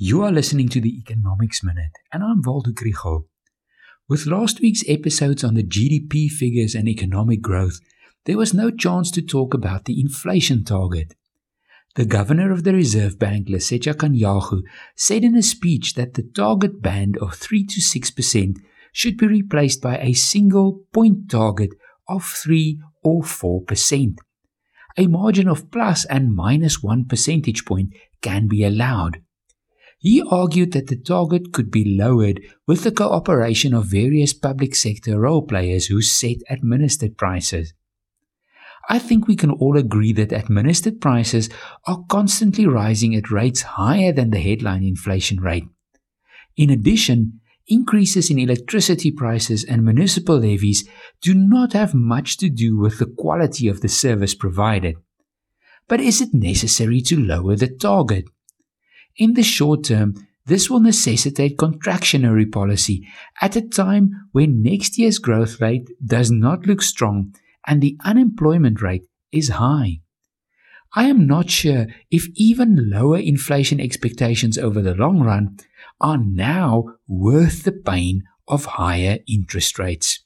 You are listening to the Economics Minute, and I'm Waldo Krugell. With last week's episodes on the GDP figures and economic growth, there was no chance to talk about the inflation target. The governor of the Reserve Bank, Lesetja Kganyago, said in a speech that the target band of 3 to 6% should be replaced by a single point target of 3 or 4%. A margin of plus and minus 1 percentage point can be allowed. He argued that the target could be lowered with the cooperation of various public sector role players who set administered prices. I think we can all agree that administered prices are constantly rising at rates higher than the headline inflation rate. In addition, increases in electricity prices and municipal levies do not have much to do with the quality of the service provided. But is it necessary to lower the target? In the short term, this will necessitate contractionary policy at a time when next year's growth rate does not look strong and the unemployment rate is high. I am not sure if even lower inflation expectations over the long run are now worth the pain of higher interest rates.